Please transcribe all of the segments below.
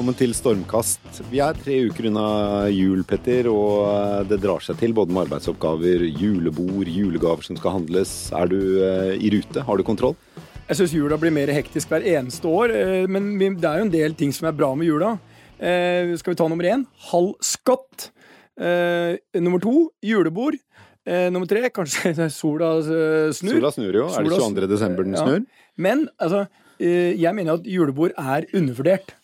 velkommen til Stormkast. Vi er tre uker unna jul, Petter, og det drar seg til både med arbeidsoppgaver, julebord, julegaver som skal handles. Er du eh, i rute? Har du kontroll? Jeg syns jula blir mer hektisk hver eneste år, eh, men det er jo en del ting som er bra med jula. Eh, skal vi ta nummer én? Halv skatt. Eh, nummer to julebord. Eh, nummer tre kanskje sola eh, snur. Sola snur jo. Er det 22. desember den Ja. snur? Men altså, eh, jeg mener at julebord er undervurdert.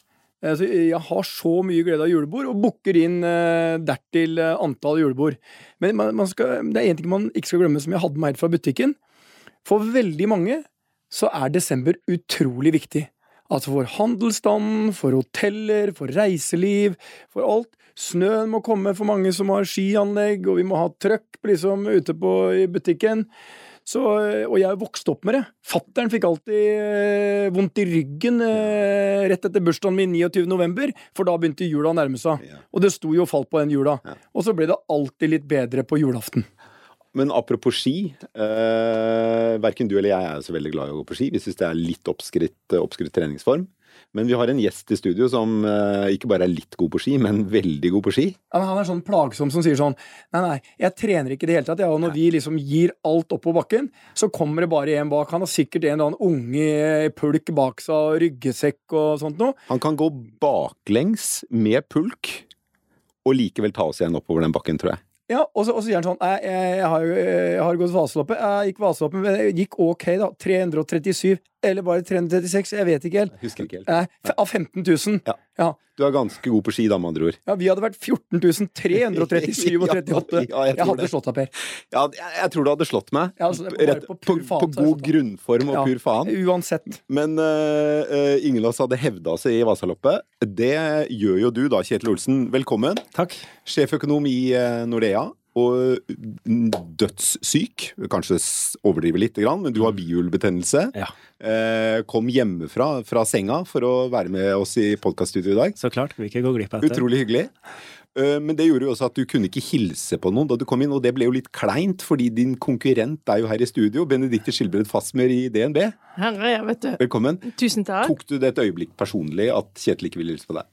Altså, jeg har så mye glede av julebord, og booker inn eh, dertil eh, antall julebord. Men man skal, det er én ting man ikke skal glemme, som jeg hadde med helt fra butikken. For veldig mange så er desember utrolig viktig. Altså for handelsstanden, for hoteller, for reiseliv, for alt. Snøen må komme for mange som har skianlegg, og vi må ha trøkk liksom ute på, i butikken. Så, og jeg vokste opp med det. Fattern fikk alltid eh, vondt i ryggen eh, rett etter bursdagen min 29. november, for da begynte jula å nærme seg. Ja. Og det sto jo og falt på den jula. Og så ble det alltid litt bedre på julaften. Men apropos ski. Eh, verken du eller jeg er så veldig glad i å gå på ski. Vi syns det er litt oppskrytt, oppskrytt treningsform. Men vi har en gjest i studio som eh, ikke bare er litt god på ski, men veldig god på ski. Ja, men han er sånn plagsom som sier sånn Nei, nei, jeg trener ikke i det hele tatt. Ja, og når vi liksom gir alt opp på bakken, så kommer det bare en bak. Han har sikkert en eller annen unge pulk bak seg, og ryggsekk og sånt noe. Han kan gå baklengs med pulk og likevel ta oss igjen oppover den bakken, tror jeg. Ja, og så, og så sier han sånn jeg, jeg, jeg, har, jeg har gått Vaseloppet. Jeg gikk Vaseloppet, men det gikk ok, da. 337. Eller bare 336. Jeg vet ikke helt. Jeg husker ikke helt. Nei, av 15 000. Ja. Ja. Du er ganske god på ski, da, med andre ord. ja, vi hadde vært 14 337 og 38. Ja, jeg Jeg hadde det. slått deg, Per. Ja, jeg, jeg tror du hadde slått meg. Ja, altså, Rett, på på, faen, på god grunnform og Ja. pur faen. Uansett. Men uh, eh, ingen av oss hadde hevda seg i Vasaloppet. Det gjør jo du da, Kjetil Olsen. Velkommen. Takk. Sjeføkonom i uh, Nordea. Og dødssyk. Kanskje overdriver litt, men du har bihulebetennelse. Ja. Eh, kom hjemmefra fra senga for å være med oss i podkaststudio i dag. Så klart. vi ikke gå glipp av dette. Utrolig hyggelig. Eh, Men det gjorde jo også at du kunne ikke hilse på noen da du kom inn, og det ble jo litt kleint, fordi din konkurrent er jo her i studio, Benedicte Skilbred Fasmer i DNB. Her er jeg, vet du. Velkommen. Tusen takk. Tok du det et øyeblikk personlig at Kjetil ikke ville hilse på deg?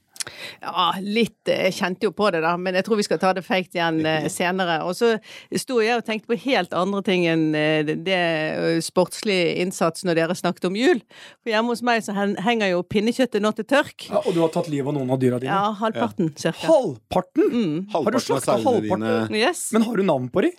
Ja, litt. eh, Jeg kjente jo på det, da, men jeg tror vi skal ta det fake igjen eh, senere. Og så sto jeg og tenkte på helt andre ting enn eh, det sportslige innsatsen innsats når dere snakket om jul. For hjemme hos meg så henger jo pinnekjøttet nå til tørk. Ja, og du har tatt livet av noen av dyra dine? Ja, halvparten cirka. Halvparten? Mm. Har du Halvparten slakta halvparten? dine Yes. Men har du navn på de?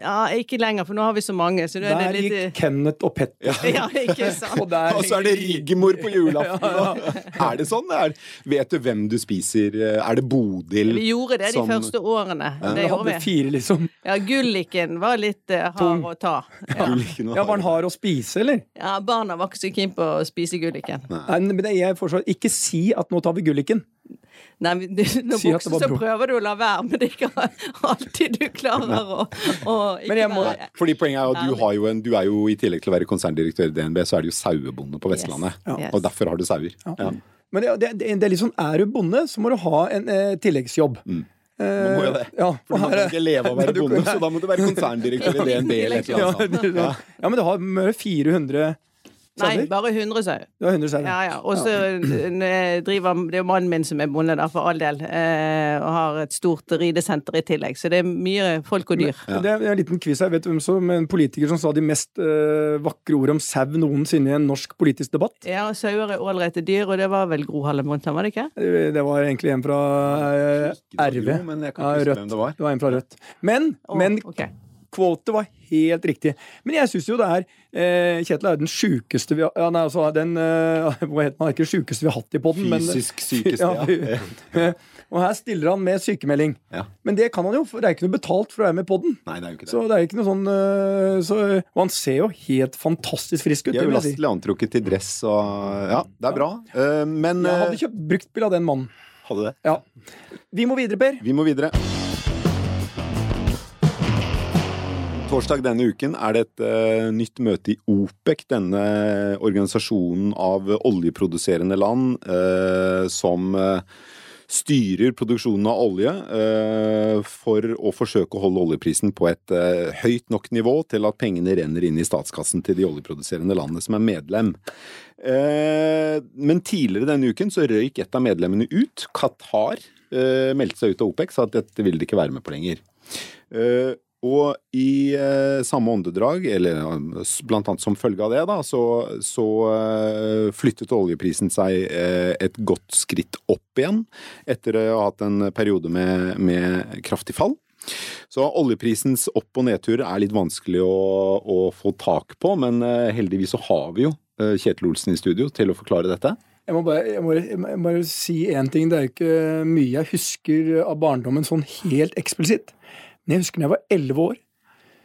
Ja, ikke lenger, for nå har vi så mange. Så er Der det litt gikk Kenneth og Petter. Ja, ikke sant. Og der Og så er det Rigmor på julaften! Er det sånn? Er, vet du hvem du spiser? Er det Bodil? Vi gjorde det de første årene. Det Jeg gjorde hadde vi. fire, liksom. Ja, Gulliken var litt eh, Tung. hard å ta. Ja. Ja, Var den hard å spise, eller? ja, barna var ikke så keen på å spise Gulliken. Nei, men det jeg fortsatt Ikke si at nå tar vi Gulliken. Nei, men du, når Si var så prøver du å la være, men det er ikke alltid du klarer å, å ikke Men jeg må- være Fordi poenget er at du, har jo en, du er jo i tillegg til å være konserndirektør i DNB, så er du jo sauebonde på Vestlandet. Yes. Ja. Og derfor har du sauer. Ja. Men det, det, det, er litt sånn, er du bonde, så må du ha en eh, tilleggsjobb. Mm. Eh, Man må jo det. Ja, For du og kan ikke leve av å være bonde, så da må du være konserndirektør i DNB eller et eller ja, annet. ja, men du har 400 Nei, bare 100 sau. Du har 100 sauer. Ja, ja. Og så eh, driver Det er jo mannen min som er bonde, der, for all del, eh, og har et stort ridesenter i tillegg. Så det er mye folk og dyr. Og Det er en liten quiz her. Vet du hvem som en politiker som sa de mest eh, vakre ord om sau noensinne i en norsk politisk debatt? Ja, og sauer er ålreite dyr, og det var vel Gro Harlem Brundtland, var det ikke? Det det var egentlig en fra eh, det RV. var jo, men jeg kan ikke huske hvem det var. Det var en fra Rødt. Men, oh, men ok. Quotet var helt riktig. Men jeg syns jo det er eh, Kjetil er den sjukeste vi har ja, Nei, altså den eh, Hva heter han? Ikke den sjukeste vi har hatt i poden, men Fysisk sykeste, ja. ja. Og her stiller han med sykemelding. Ja. Men det kan han jo, for det er ikke noe betalt for å være med i poden. Så det er ikke noe sånn eh, så, Og han ser jo helt fantastisk frisk ut. Jeg vil si. antrukket til dress og Ja, det er bra. Uh, Men Jeg eh, hadde kjøpt bruktbil av den mannen. hadde det. Ja. Vi må videre, Per. Vi må videre. Torsdag denne uken er det et uh, nytt møte i OPEC, denne organisasjonen av oljeproduserende land uh, som uh, styrer produksjonen av olje for å forsøke å holde oljeprisen på et høyt nok nivå til at pengene renner inn i statskassen til de oljeproduserende landene som er medlem. Men tidligere denne uken så røyk et av medlemmene ut. Qatar meldte seg ut av OPEC, sa at dette ville de ikke være med på lenger. Eh, og i eh, samme åndedrag, eller blant annet som følge av det, da, så, så eh, flyttet oljeprisen seg eh, et godt skritt opp igjen etter å ha hatt en periode med, med kraftig fall. Så oljeprisens opp- og nedtur er litt vanskelig å, å få tak på, men eh, heldigvis så har vi jo eh, Kjetil Olsen i studio til å forklare dette. Jeg må bare, jeg må, jeg må bare si én ting. Det er jo ikke mye jeg husker av barndommen sånn helt eksplisitt. Men jeg husker da jeg var elleve år,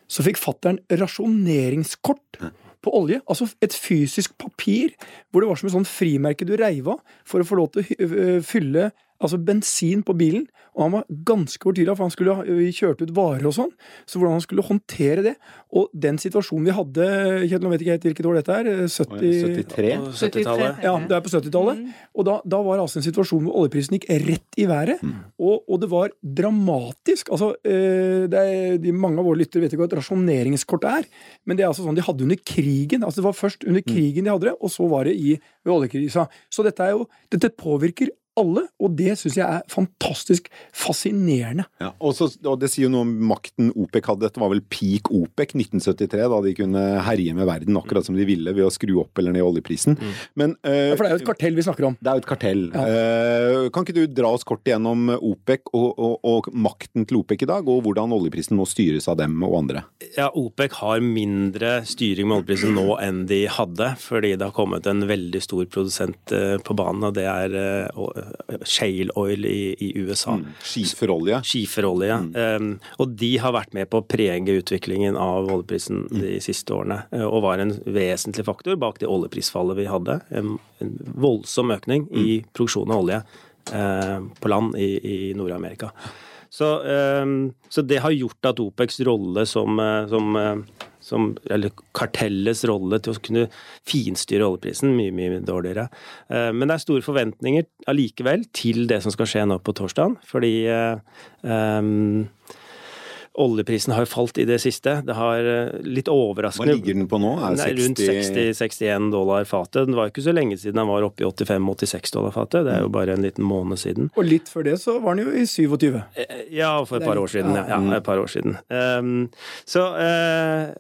så fikk fattern rasjoneringskort på olje. Altså et fysisk papir hvor det var som et sånt frimerke du reiv av for å få lov til å øh, fylle altså bensin på bilen. Og han var ganske fortvila, for han skulle kjørt ut varer og sånn. Så hvordan han skulle håndtere det. Og den situasjonen vi hadde Kjetil, nå vet ikke helt hvilket år dette er. eh, 70 73? 70-tallet. ja, det er på 70-tallet. Og da, da var det altså en situasjon hvor oljeprisen gikk rett i været. Og, og det var dramatisk. Altså, eh, det er, de, mange av våre lyttere vet ikke hva et rasjoneringskort er. Men det er altså sånn de hadde under krigen. Altså Det var først under krigen de hadde det, og så var det i, ved oljekrisa. Så dette, er jo, dette påvirker alle, og det syns jeg er fantastisk fascinerende. Ja, og, så, og det sier jo noe om makten OPEC hadde. Dette var vel peak OPEC 1973, da de kunne herje med verden akkurat som de ville ved å skru opp eller ned oljeprisen. Men uh, Ja, For det er jo et kartell vi snakker om. det er jo et kartell. Eh, kan ikke du dra oss kort igjennom OPEC og, og, og makten til OPEC i dag, og hvordan oljeprisen nå styres av dem og andre? Ja, OPEC har mindre styring med oljeprisen nå enn de hadde, fordi det har kommet en veldig stor produsent eh, på banen, og det er shale oil i, i USA. Skiferolje. Skiferolje. Um, og de har vært med på å prege utviklingen av oljeprisen de siste årene, eh, og var en vesentlig faktor bak det oljeprisfallet vi hadde. En, en voldsom økning i produksjon av olje uh, på land i, i Nord-Amerika. Så, um, så det har gjort at OPECs rolle som, eh, som eh, som, eller kartellets rolle til å kunne finstyre oljeprisen mye, mye dårligere. Eh, Men det er store forventninger allikevel til det som skal skje nå på torsdag, fordi em, oljeprisen har jo falt i det siste. Det har litt overraskende Hva ligger den på nå? Er den det er rundt 60 60-61 dollar fatet. Den var ikke så lenge siden den var oppe i 85-86 dollar fatet. Det er jo bare en liten måned siden. Og litt før det så var den jo i 27. Eh, Ja, for et par år siden. Ja, ja et par år siden. Um, så eh,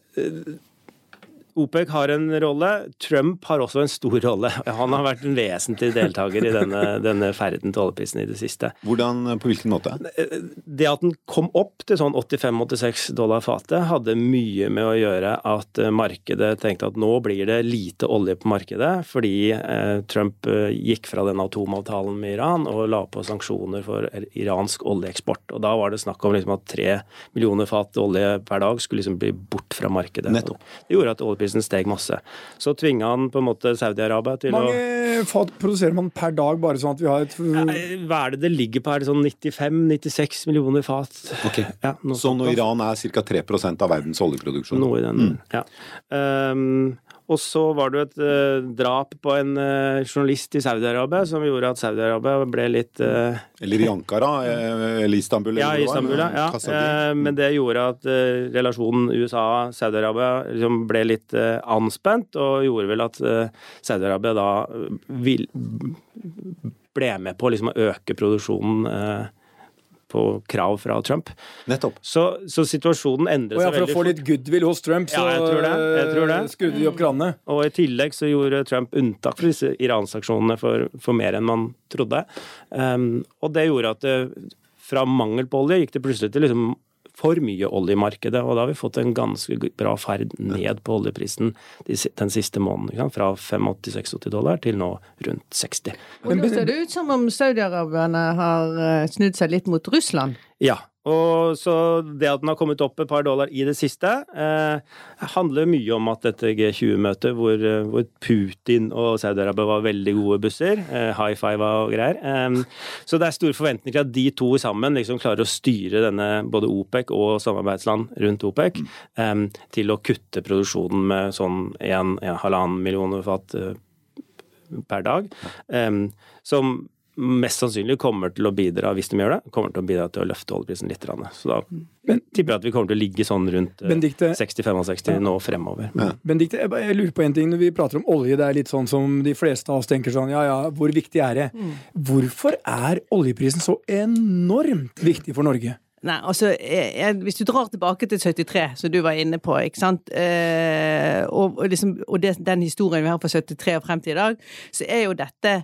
OPEC har en rolle. Trump har også en stor rolle. Han har vært en vesentlig deltaker i denne, denne ferden til oljeprisen i det siste. Hvordan, på hvilken måte? Det at den kom opp til sånn 85-86 dollar fatet, hadde mye med å gjøre at markedet tenkte at nå blir det lite olje på markedet, fordi eh, Trump eh, gikk fra den atomavtalen med Iran og la på sanksjoner for iransk oljeeksport. Og da var det snakk om liksom at tre millioner fat olje per dag skulle liksom bli bort fra markedet. Nettopp. Det gjorde at oljeprisen steg masse. Så tvinga han på en måte Saudi-Arabia til å mange fat produserer man per dag, bare sånn at vi har et Hva er det det ligger på? Er det sånn 95-96 millioner fat? Ok. Ja, Så når Iran er ca. 3% av verdens oljeproduksjon. Noe i den, ja. Um, og så var det jo et eh, drap på en eh, journalist i Saudi-Arabia som gjorde at Saudi-Arabia ble litt eh, Eller i Ankara, eh, eller Istanbul. Ja, eller i hvor var, Istanbul, ja. Eh, men det gjorde at eh, relasjonen USA-Saudi-Arabia liksom ble litt anspent, og gjorde vel at Saudi-Arabia da vil, ble med på liksom å øke produksjonen på krav fra Trump. Nettopp. Så, så situasjonen endret seg veldig fort. for å få litt goodwill hos Trump, så Ja, jeg tror det. Jeg tror det. eh, skrudde de opp kranene. Og i tillegg så gjorde Trump unntak for disse Iran-sanksjonene for, for mer enn man trodde. Um, og det gjorde at det, fra mangel på olje gikk det plutselig til liksom for mye olje i markedet, og da har vi fått en ganske bra ferd ned på oljeprisen den siste måneden. Ikke sant? Fra 85-86 dollar til nå rundt 60. Og nå ser det ut som om saudi-arabierne har eh, snudd seg litt mot Russland. Ja, og så det at den har kommet opp et par dollar i det siste, eh, handler mye om at dette G20-møtet hvor, eh, hvor Putin og Saudi-Arabia var veldig gode busser, eh, high five og greier. Eh, så det er store forventninger til at de to sammen liksom klarer å styre denne både OPEC og samarbeidsland rundt OPEC eh, til å kutte produksjonen med sånn en, en halvannen millioner fat per dag. eh, som mest sannsynlig kommer til å bidra, hvis de gjør det, kommer til å bidra til å løfte oljeprisen litt. Så da men, tipper jeg at vi kommer til å ligge sånn rundt 60-65 ja. nå fremover. Ja. Benedikte, jeg, jeg, lurer på en ting. Når vi prater om olje, det er litt sånn som de fleste av oss tenker sånn ja ja, hvor viktig er det? Mm. Hvorfor er oljeprisen så enormt viktig for Norge? Nei, altså, jeg, Hvis du drar tilbake til 73, som du var inne på, ikke sant, eh, og, og, liksom, og det, den historien vi har fra 73 og frem til i dag, så er jo dette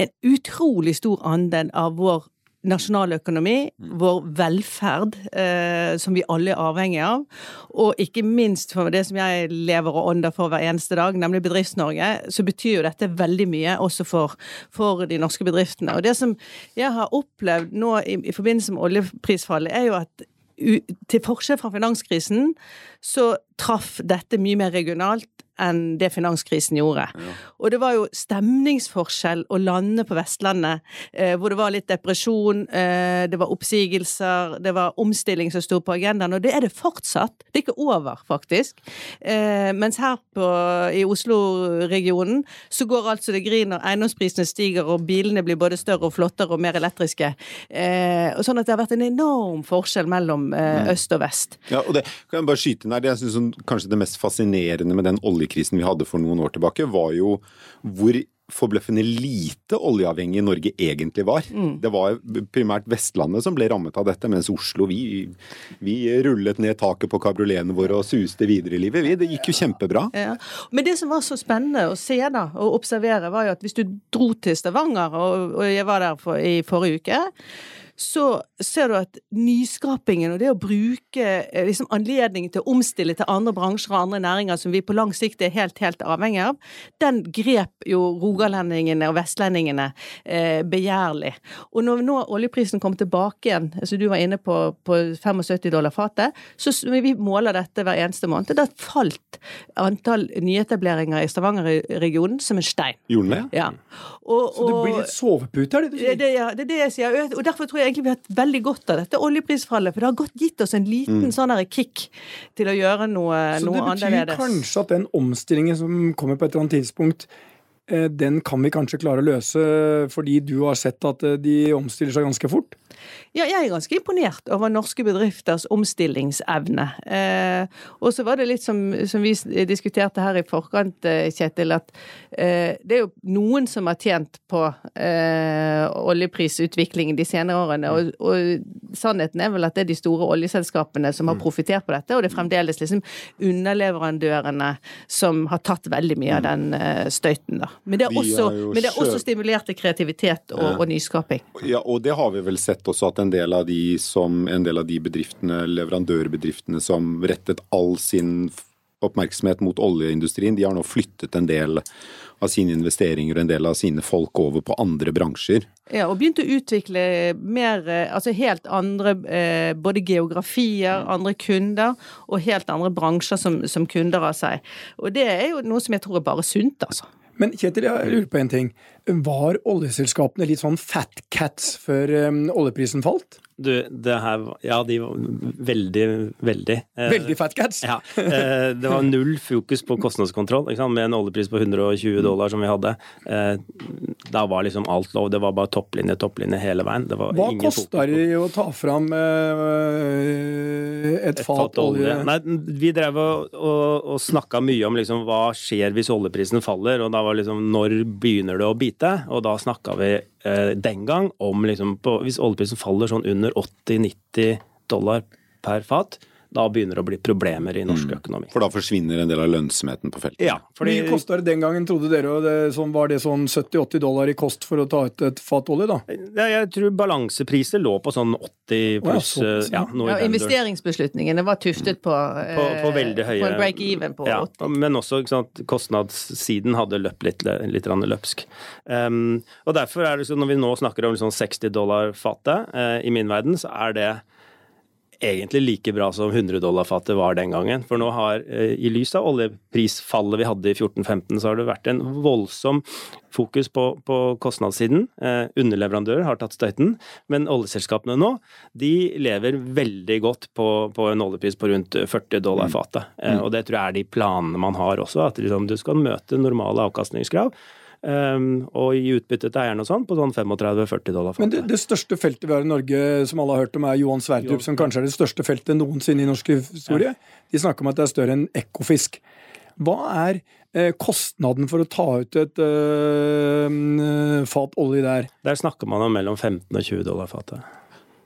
en utrolig stor andel av vår nasjonaløkonomi, mm. vår velferd, eh, som vi alle er avhengig av, og ikke minst for det som jeg lever og ånder for hver eneste dag, nemlig Bedrifts-Norge, så betyr jo dette veldig mye også for, for, de norske bedriftene. Og det som jeg har opplevd nå i, i forbindelse med oljeprisfallet, er jo at til forskjell fra finanskrisen, så traff dette mye mer regionalt enn det finanskrisen gjorde. Ja. Og det var jo stemningsforskjell å lande på Vestlandet, eh, hvor det var litt depresjon, eh, det var oppsigelser, det var omstilling som sto på agendaen, og det er det fortsatt. Det er ikke over, faktisk. Eh, mens her på, i Oslo-regionen så går altså det griner, eiendomsprisene stiger, og bilene blir både større og flottere og mer elektriske. Eh, og sånn at det har vært en enorm forskjell mellom eh, mm. øst og vest. Ja, og det kan jeg bare skyte inn der. Det jeg synes kanskje det mest fascinerende med den oljekrisen vi hadde for noen år tilbake, var jo hvor forbløffende lite oljeavhengig Norge egentlig var. Mm. Det var primært Vestlandet som ble rammet av dette, mens Oslo vi, vi rullet ned taket på kabrioletene våre og suste videre i livet. Vi, det gikk jo kjempebra. Ja. Men det som var så spennende å se da, og observere, var jo at hvis du dro til Stavanger, og, og jeg var der for, i forrige uke så ser du at nyskapingen og det å bruke eh, liksom, anledningen til å omstille til andre bransjer og andre næringer som vi på lang sikt er helt, helt avhengig av, den grep jo rogalendingene og vestlendingene eh, begjærlig. Og når nå oljeprisen kom tilbake igjen, altså du var inne på, på 75 dollar fatet, så vi måler dette hver eneste måned. Da falt antall nyetableringer i Stavanger-regionen som en stein. Gjorde det? Ja. Og, så det blir litt sovepute, er det du sier? Det, ja, det er det jeg sier. Og derfor tror jeg egentlig vi har hatt veldig godt av dette oljeprisfallet. For det har godt gitt oss en liten mm. sånn kick til å gjøre noe, noe annerledes. Så det betyr kanskje at den omstillingen som kommer på et eller annet tidspunkt, den kan vi kanskje klare å løse fordi du har sett at eh, de omstiller seg ganske fort? Ja, jeg er ganske imponert over norske bedrifters omstillingsevne. Eh, og så var det litt som, som, vi diskuterte her i forkant, eh, Kjetil, at eh, det er jo noen som har tjent på eh, oljeprisutviklingen de senere årene. Og, og, sannheten er vel at det er de store oljeselskapene som har mm. profitert på dette, og det er fremdeles liksom underleverandørene som har tatt veldig mye av mm. den eh, støyten, da. Men det, også, men det er også stimulert til kreativitet og, og nyskaping. Ja, og det har vi vel sett også at en del av de, som, en del av de bedriftene, leverandørbedriftene som rettet all sin oppmerksomhet mot oljeindustrien, de har nå flyttet en del av sine investeringer og en del av sine folk over på andre bransjer. Ja, og begynt å utvikle mer, eh, altså helt andre eh, både geografier, andre kunder og helt andre bransjer som, som kunder av seg. Og det er jo noe som jeg tror er bare sunt, altså. Men Kjetil, jeg lurer på en ting. Var oljeselskapene litt sånn fat cats før um, oljeprisen falt? Du, det her Ja, de var veldig, veldig eh, Veldig fat cats? Ja. Eh, det var null fokus på kostnadskontroll. Med en oljepris på 120 dollar som vi hadde. Eh, da var liksom alt lov. Det var bare topplinje, topplinje hele veien. Hva kosta det å ta fram et, et fat, fat olje? Nei, vi drev og, og, og snakka mye om liksom, hva skjer hvis oljeprisen faller, og da var liksom når begynner det å bite? Og da snakka vi eh, den gang om liksom på, Hvis oljeprisen faller sånn under 80-90 dollar per fat, da begynner det å bli problemer i norsk mm. økonomi. For da forsvinner en del av lønnsomheten på feltet? Ja. Fordi... Hvor mye kosta det den gangen, trodde dere? Og det, sånn, var det sånn 70-80 dollar i kost for å ta ut et fat olje, da? Ja, jeg tror balansepriser lå på sånn 80 pluss oh, ja, ja, ja, Investeringsbeslutningene var tuftet på, på, på veldig høye På break-even på ja, 80. Men også sant, kostnadssiden hadde løpt litt, litt løpsk. Um, og derfor er det så, når vi nå snakker om liksom 60 dollar fatet, uh, i min verden, så er det egentlig like bra som 100 dollar-fatet var den gangen. For nå har, eh, i lys av oljeprisfallet vi hadde i 14-15, så har det vært en voldsom fokus på, på kostnadssiden. Eh, underleverandører har tatt støyten, men oljeselskapene nå de lever veldig godt på, på en oljepris på rundt 40 dollar fatet. Eh, mm. og det tror jeg er de planene man har også, at liksom, du skal møte normale avkastningskrav. Um, og i utbytte til eierne og sånn, på sånn 35-40 dollar Men det, det største feltet vi har i Norge, som alle har hørt om, er Johan Sverdrup, som kanskje er det største feltet noensinne i norsk historie. De snakker om at det er større enn Ekofisk. Hva er eh, kostnaden for å ta ut et øh, fat olje der? Der snakker man om mellom 15 og 20 dollar fatet.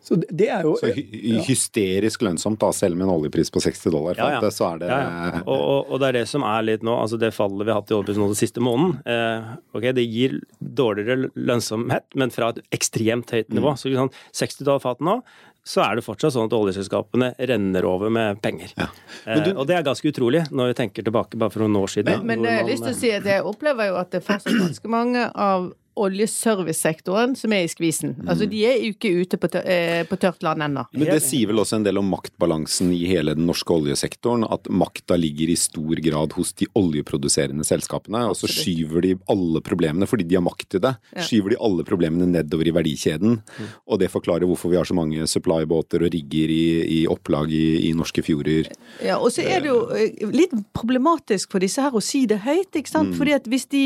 Så det, er jo Så hy hysterisk lønnsomt, da, selv med en oljepris på 60 dollar Ja, ja. Det, så er det Ja, ja. Og, og, og det er det som er litt nå, altså det fallet vi har hatt i oljeprisen nå den siste måneden. Eh, ok, Det gir dårligere lønnsomhet, men fra et ekstremt høyt nivå. Så sånn 60 dollar fatet nå, så er det fortsatt sånn at oljeselskapene renner over med penger. Ja. Eh, og det er ganske utrolig, når vi tenker tilbake bare for noen år siden. Men men jeg har lyst til å si at jeg opplever jo at det er fortsatt ganske mange av oljeservicesektoren som er i skvisen. Altså de er jo ikke ute på, eh, på tørt land ennå. Men det sier vel også en del om maktbalansen i hele den norske oljesektoren. At makta ligger i stor grad hos de oljeproduserende selskapene. Og så skyver de alle problemene, fordi de har makt til det, skyver de alle problemene nedover i verdikjeden. Og det forklarer hvorfor vi har så mange supply-båter og rigger i, i opplag i, i norske fjorder. Ja, og så er det jo eh, litt problematisk for disse her å si det høyt, ikke sant. Fordi at hvis de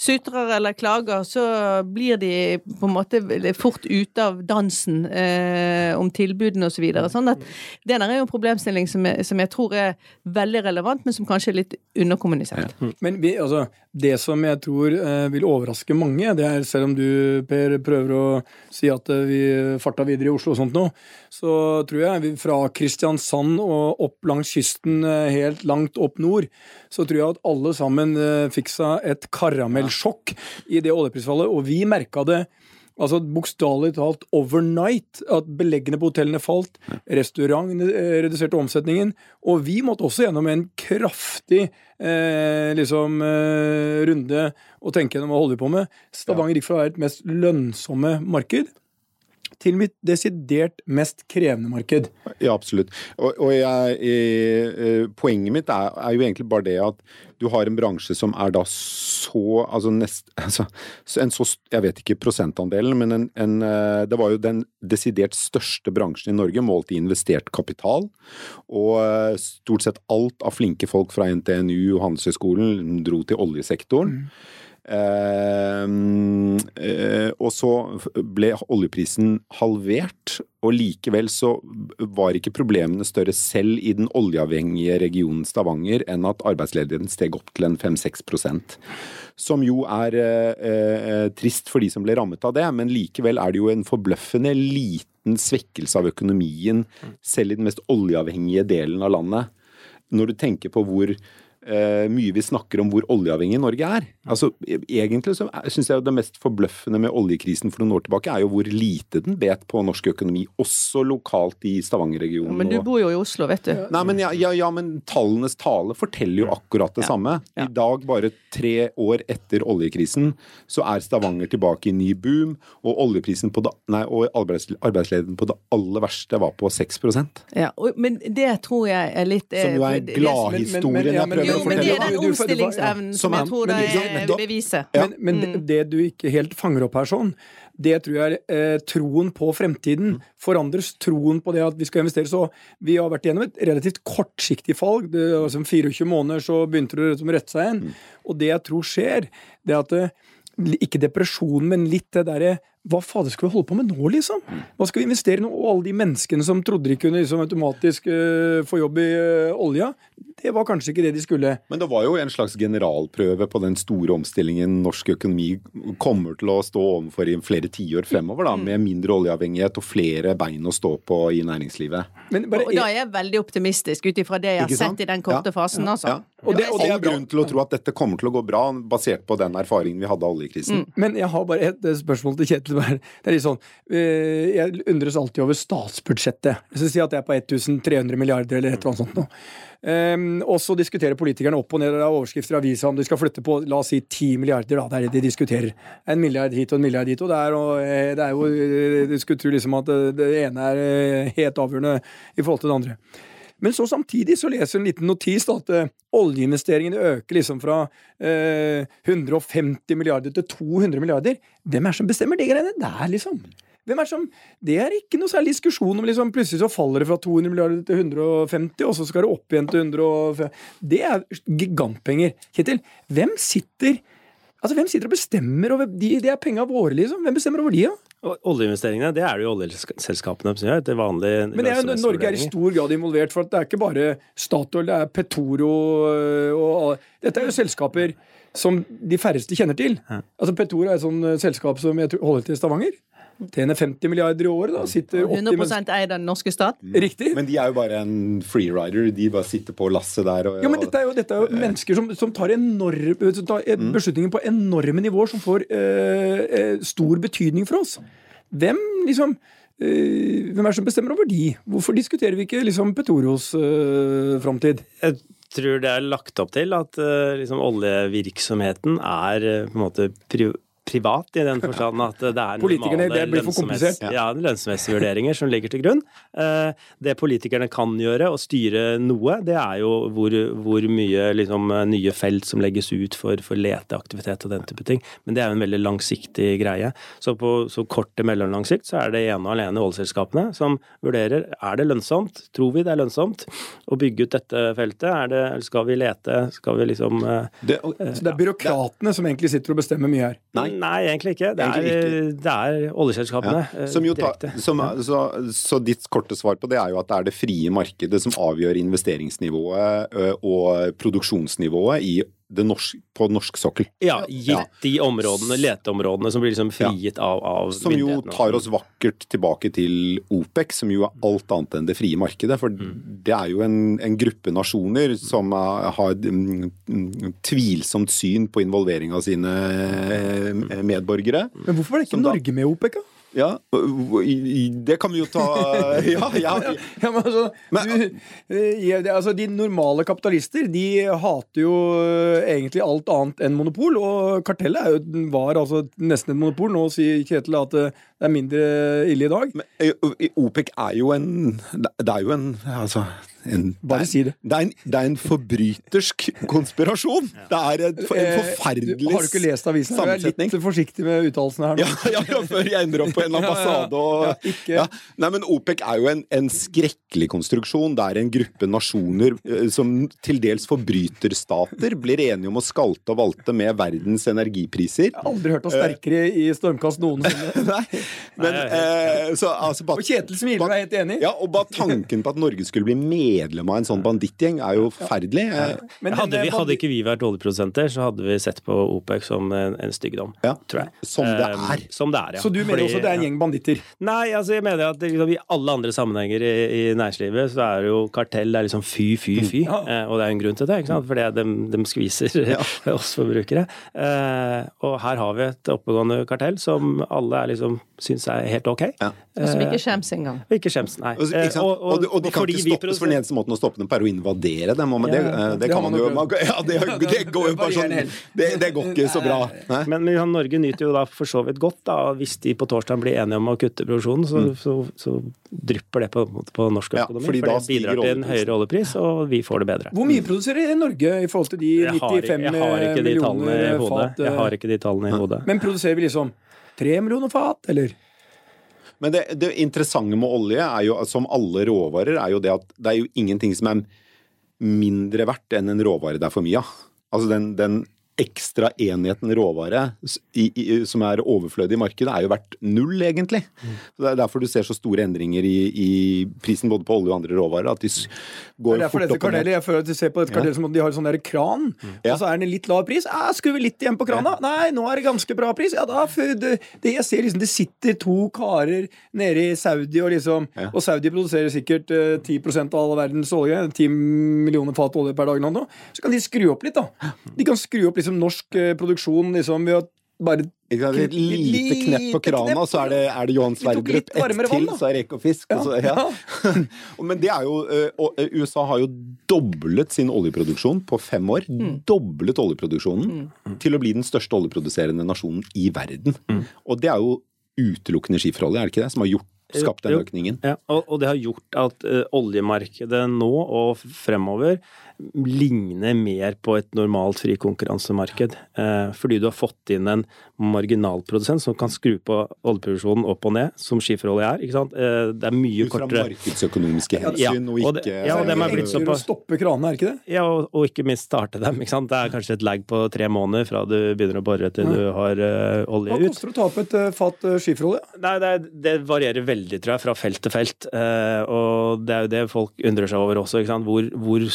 sutrer eller klager, så blir de på en måte fort ute av dansen eh, om tilbudene og så videre. Sånn det der er jo en problemstilling som jeg, som jeg tror er veldig relevant, men som kanskje er litt underkommunisert. Men vi, altså, det som jeg tror eh, vil overraske mange, det er selv om du, Per, prøver å si at eh, vi farta videre i Oslo og sånt nå, så tror jeg vi fra Kristiansand og opp langs kysten eh, helt langt opp nord, så tror jeg at alle sammen eh, fikk seg et karamellsjokk i det oljeprisfallet, og vi merka det Altså Bokstavelig talt overnight at beleggene på hotellene falt. Restaurant eh, reduserte omsetningen. Og vi måtte også gjennom en kraftig eh, liksom, eh, runde og tenke gjennom hva holder vi på med. Stavanger gikk fra å være et mest lønnsomme marked til mitt desidert mest krevende marked. Ja, absolutt. Og, og jeg, eh, poenget mitt er, er jo egentlig bare det at du har en bransje som er da så altså nest, altså, en så Jeg vet ikke prosentandelen, men en, en, eh, det var jo den desidert største bransjen i Norge målt i investert kapital. Og eh, stort sett alt av flinke folk fra NTNU og Handelshøyskolen dro til oljesektoren. Eh, og så ble oljeprisen halvert, og likevel så var ikke problemene større selv i den oljeavhengige regionen Stavanger enn at arbeidsledigheten steg opp til en 5-6% Som jo er eh, eh, trist for de som ble rammet av det, men likevel er det jo en forbløffende liten svekkelse av økonomien selv i den mest oljeavhengige delen av landet. Når du tenker på hvor eh, mye vi snakker om hvor oljeavhengig Norge er. Altså, Egentlig så syns jeg det mest forbløffende med oljekrisen for noen år tilbake, er jo hvor lite den bet på norsk økonomi, også lokalt i Stavanger-regionen. Men du bor jo i Oslo, vet du. Nei, men ja, ja, ja, men tallenes tale forteller jo akkurat det Ja. samme. Ja. I dag, bare tre år etter oljekrisen, så er Stavanger tilbake i ny boom, og oljeprisen på det, nei, og arbeids, arbeidsledigheten på det aller verste var på 6% Ja, og, men det tror jeg er litt eh, Som jo er det- gladhistorien jeg prøver Jo, men det er den omstillingsevnen Som som jeg tror det er nettopp. Ja. Men, men det, det du ikke helt fanger opp her sånn, det tror jeg er eh, troen på fremtiden. Forandres troen på det at vi skal investere. Så vi har vært gjennom et relativt kortsiktig fall. Det, altså, Om 24 måneder så begynte det liksom å rette seg igjen. Og det jeg tror skjer, det er at eh, ikke depresjonen, men litt det derre hva fader skal vi holde på med nå, liksom? Hva skal vi investere i nå? Og alle de menneskene som trodde de kunne liksom automatisk uh, få jobb i uh, olja, det var kanskje ikke det de skulle. Men det var jo en slags generalprøve på den store omstillingen norsk økonomi kommer til å stå overfor i flere tiår fremover, da, med mindre oljeavhengighet og flere bein å stå på i næringslivet. Men bare Og da er jeg veldig optimistisk ut ifra det jeg har sett i den korte Ja. fasen, altså. Ja. Og det- og det er grunn til å tro at dette kommer til å gå bra, basert på den erfaringen vi hadde av oljekrisen. Men jeg har bare et eh, spørsmål til Kjetil. Det er litt sånn, eh, Jeg undres alltid over statsbudsjettet. Jeg skal si at det er på 1300 milliarder eller et eller annet sånt nå. Um, og så diskuterer politikerne opp og ned av overskrifter i avisa om de skal flytte på la oss si 10 milliarder. da, Det er det de diskuterer. En milliard hit og en milliard dit. Og det er, og, eh, det er jo eh, Du skulle tro liksom at det, det ene er eh, helt avgjørende i forhold til det andre. Men så samtidig så leser en liten notis da, at eh, oljeinvesteringene øker liksom fra eh, 150 milliarder til 200 milliarder. Hvem er det som bestemmer de greiene der, liksom? Hvem er som, Det er ikke noe særlig diskusjon om liksom, plutselig så faller det fra 200 milliarder til 150, og så skal det opp igjen til 150 Det er gigantpenger. Kjetil, hvem sitter Altså, Hvem sitter og bestemmer over de? Det er penga våre, liksom. Hvem bestemmer over de, da? Oljeinvesteringene, det er det jo oljeselskapene som gjør. etter vanlige Men det er, Norge er i stor grad involvert, for at det er ikke bare Statoil, det er Petoro og, og Dette er jo selskaper som de færreste kjenner til. Altså Petoro er et sånt øh, selskap som jeg tror holder til i Stavanger. Tjener 50 milliarder i året, da. Sitter 80 100 mennesker eid av den norske stat. Riktig. Men de er jo bare en freerider. De bare sitter på lasset der og Ja, men dette er jo, dette er jo mennesker som, som tar, enorme, som tar eh, beslutninger på enorme nivåer som får eh, eh, stor betydning for oss. Hvem liksom eh, Hvem er det som bestemmer over de? Hvorfor diskuterer vi ikke liksom Petoros uh, framtid? Jeg tror det er lagt opp til at eh, liksom, oljevirksomheten er eh, på en måte pri privat, i den forstand at det er Politikerne, normale det blir for lønnsomhets- komplisert. Ja, lønnsomhetsvurderinger som ligger til grunn. Eh, Det politikerne kan gjøre, og styre noe, det er jo hvor, hvor mye liksom, nye felt som legges ut for, for leteaktivitet og den type ting. Men det er jo en veldig langsiktig greie. Så på så kort til mellomlang sikt så er det ene og alene oljeselskapene som vurderer er det lønnsomt, tror vi det er lønnsomt, å bygge ut dette feltet. Er det, skal vi lete, skal vi liksom eh, det, Så det er byråkratene som egentlig sitter og bestemmer mye her. Nei. Nei, egentlig ikke. Det er, Egentlig det er oljeselskapene Ja, eh, som jo tar, direkte. som, så, så ditt korte svar på det er jo at det er det frie markedet som avgjør investeringsnivået og produksjonsnivået i norsk, på norsk sokkel. Ja, gitt de områdene, leteområdene som blir liksom frigitt av, av Som jo tar oss vakkert tilbake til OPEC, som jo er alt annet enn det frie markedet. For det er jo en, en gruppe nasjoner som er, har mm, mm, tvilsomt syn på involvering av sine eh, medborgere. Men hvorfor var det ikke Norge da- med i OPEC? da? Ja, det kan vi jo ta Ja, ja. Ja, men altså, du, eh, altså De normale kapitalister de hater jo eh, egentlig alt annet enn monopol. Og kartellet jo, var altså nesten et monopol. Nå sier Kjetil at eh, det er mindre ille i dag. Men OPEC er jo en Det er jo en Altså en, Bare si det. Det er en, det er en forbrytersk konspirasjon! Det er en, for, en Eh, forferdelig du, har du ikke lest avisen? Du er litt forsiktig med uttalelsene her. nå. Ja, ja, ja, før jeg ender opp på en ambassade og Ja, ikke- ja. Nei, men OPEC er jo en, en skrekkelig konstruksjon. Det er en gruppe nasjoner eh, som til dels forbryterstater blir enige om å skalte og valte med verdens energipriser. Jeg har aldri hørt noe sterkere i stormkast noensinne. Nei, men eh, så altså Og Kjetil smiler er helt enig. Ja, og bare tanken på at Norge skulle bli medlem av en sånn bandittgjeng, er jo forferdelig. Eh, Men hadde, vi, hadde ikke vi vært oljeprodusenter, så hadde vi sett på OPEC som en, en styggdom, Ja, tror jeg. som det Eh, er. Som det er, ja. Så du mener Fordi- også det er en gjeng banditter? Nei, altså jeg mener at liksom, i alle andre sammenhenger i, i næringslivet så er jo kartell det er liksom fy, fy, fy. Ja. Eh, og det er jo en grunn til det, ikke sant? fordi de, de skviser oss forbrukere. Eh, og her har vi et oppegående kartell som alle er liksom syns er helt ok. Ja. Og som ikke skjems engang. Og ikke skjems, nei. Og, og? Eh, og, og de kan ikke stoppes, for den eneste måten å stoppe dem på er å invadere dem. og Men det, eh, det det kan man jo man, Ja, det, det går jo bare sånn Det, det går ikke så bra. Nei? Men Norge nyter jo da for så vidt godt, da, hvis de på torsdag blir enige om å kutte produksjonen, så, så, så drypper det på, på norsk Mm. Ja, økonomi. fordi for det bidrar til en høyere oljepris, og vi får det bedre. Hvor mye produserer Norge i forhold til de 95 jeg har ikke de tallene i millioner fat? Jeg eh, har ikke de tallene i hodet. Men produserer vi liksom tre millioner fat, eller? Men det, det interessante med olje, er jo, som alle råvarer, er jo det at det er jo ingenting som er mindre verdt enn en råvare det er for mye av. Altså den, den ekstra enheten råvare i, i, som er overflødig i markedet, er jo verdt null, egentlig. Så Det er derfor du ser så store endringer i, i prisen både på olje og andre råvarer. At de s- Det er derfor fort dette opp jeg føler at du ser på et kardell ja. som om de har en sånn kran, mm. og så er den i litt lav pris. Ja, skrur vi litt igjen på krana? Nei, nå er det ganske bra pris. Ja, da, det, det, jeg ser liksom det sitter to karer nede i Saudi, og liksom Ja. Og Saudi produserer sikkert eh, 10% av all verdens olje. 10 millioner fat olje per dag eller noe. Så kan de skru opp litt, da. De kan skru opp liksom norsk eh, produksjon liksom ved å bare Ikke sant? Et lite knepp på krana, så er det, er det Johan Sverdrup. Ett til, så er det Ekofisk. og så- Ja. Men det er jo eh, og, eh, USA har jo doblet sin oljeproduksjon på fem år. Doblet oljeproduksjonen til å bli den største oljeproduserende nasjonen i verden. Og det er jo utelukkende skiferolje, er det ikke det, som har gjort, skapt den økningen? Ja, og, og det har gjort at oljemarkedet nå og fremover ligner mer på et normalt frikonkurransemarked. Eh, fordi du har fått inn en marginalprodusent som kan skru på oljeproduksjonen opp og ned, som skiferolje er. ikke sant? Eh, det er mye Ut fra kortere markedsøkonomiske hensyn, Ja, og og det- ikke ja, og dem er blitt Enklere å stoppe kranene, er ikke det? Ja, og, og ikke minst starte dem. ikke sant? Det er kanskje et lag på tre måneder fra du begynner å bore til du har uh, olje Hva koster det å ta opp et uh, fat uh, skiferolje? Nei, det, er- det varierer veldig, tror jeg, fra felt til felt. Eh, og det er jo det folk undrer seg over også, ikke sant. Hvor, hvor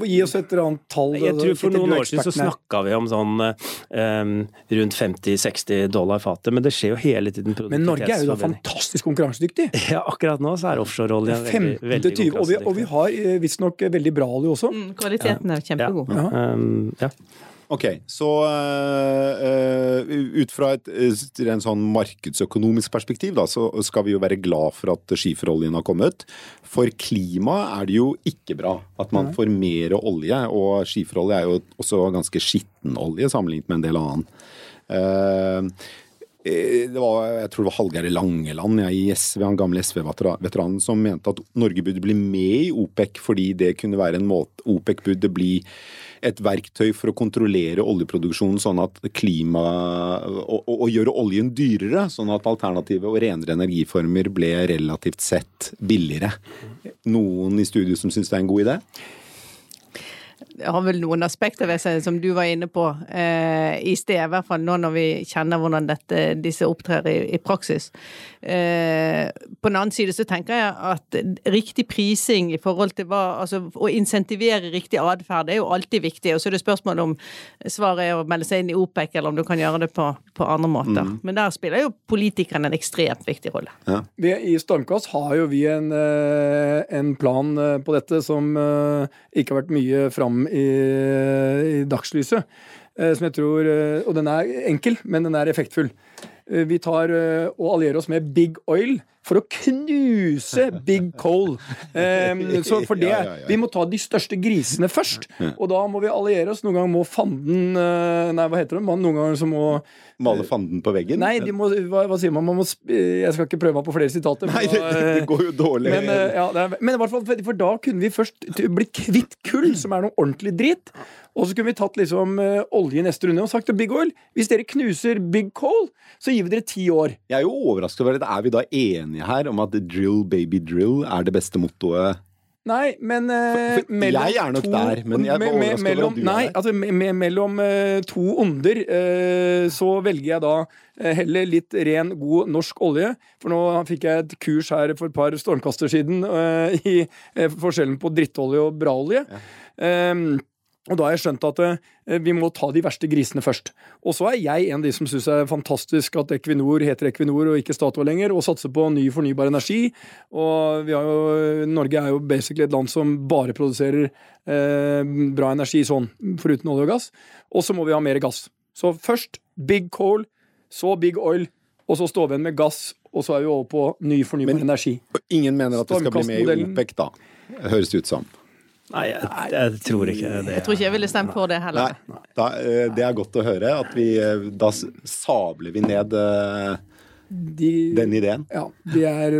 Men gi oss et eller annet tall. Jeg altså, tror for noen år siden så snakka vi om sånn um, rundt 50-60 dollar fatet, men det skjer jo hele tiden Men Norge er jo da fantastisk konkurransedyktig. Ja, akkurat nå så er offshoreolje veldig, veldig konkurransedyktig. 20, og vi, og vi har eh, visstnok veldig bra olje også. Mm, kvaliteten er kjempegod. Ja. Um, ja. Ok, så øh, ut fra et øh, en sånn markedsøkonomisk perspektiv, da, så skal vi jo være glad for at skiferoljen har kommet. For klimaet er det jo ikke bra at man får mer olje, og skiferolje er jo også ganske skitten olje sammenlignet med en del annen. Eh, eh, det var, jeg tror det var Hallgeir Langeland, jeg i SV, han gamle SV-veteranen, som mente at Norge burde bli med i OPEC fordi det kunne være en måte OPEC burde bli et verktøy for å kontrollere oljeproduksjonen sånn at klima og, og, og gjøre oljen dyrere, sånn at alternative og renere energiformer ble relativt sett billigere. Noen i studiet som syns det er en god idé? Det har vel noen aspekter ved seg som du var inne på eh, i sted, i hvert fall nå når vi kjenner hvordan dette, disse opptrer i, i praksis. Eh, på den annen side så tenker jeg at riktig prising i forhold til hva Altså å insentivere riktig atferd er jo alltid viktig, og så er det spørsmål om svaret er å melde seg inn i OPEC, eller om du kan gjøre det på, på andre måter. Men der spiller jo politikerne en ekstremt viktig rolle. Vi, I Stormkast har jo vi en, eh, en plan eh, på dette som eh, ikke har vært mye fram i, i dagslyset. eh, Som jeg tror eh, Og den er enkel, men den er effektfull. Eh, Vi tar og allierer oss med Big Oil for å knuse Big Coal. Um, så for det. Vi må ta de største grisene først. Og da må vi alliere oss. Noen ganger må fanden eh, Nei, hva heter det? Man- Noen ganger så må Male fanden på veggen? Nei, de må, hva, hva sier man? man må, jeg skal ikke prøve meg på flere sitater. Nei, det, det går jo dårlig. men, eh, ja, er, men i hvert fall, for, da kunne vi først blitt kvitt kull, som er noe ordentlig dritt. Og så kunne vi tatt liksom eh, olje i neste runde og sagt til Big Oil hvis dere knuser Big Coal, så gir vi dere ti år. Jeg er jo overrasket over det. Er vi da enige her om at drill baby drill er det beste mottoet? Nei, men uh, For- for jeg er nok der, men jeg er overraska me- over mellom, at du er der. altså me, me, mellom uh, to onder uh, så velger jeg da heller litt ren, god norsk olje. For nå fikk jeg et kurs her for et par stormkaster siden i forskjellen på drittolje og bra olje. Ehm, og da har jeg skjønt at eh, vi må ta de verste grisene først. Og så er jeg en av de som syns det er fantastisk at Equinor heter Equinor og ikke Statoil lenger, og satser på ny fornybar energi. Og vi har jo, Norge er jo basically et land som bare produserer eh, bra energi sånn, foruten olje og gass. Og så må vi ha mer gass. Så først big coal, så big oil, og så står vi igjen med gass, og så er vi over på ny fornybar Men- energi. Ingen mener at det skal bli med i. OPEC, da. Høres det ut som. Nei, jeg, jeg tror ikke det. Jeg tror ikke jeg ville stemt på det heller. Nei, da, eh, det er godt å høre at vi eh, Da sabler vi ned eh, De, den ideen. ja, de er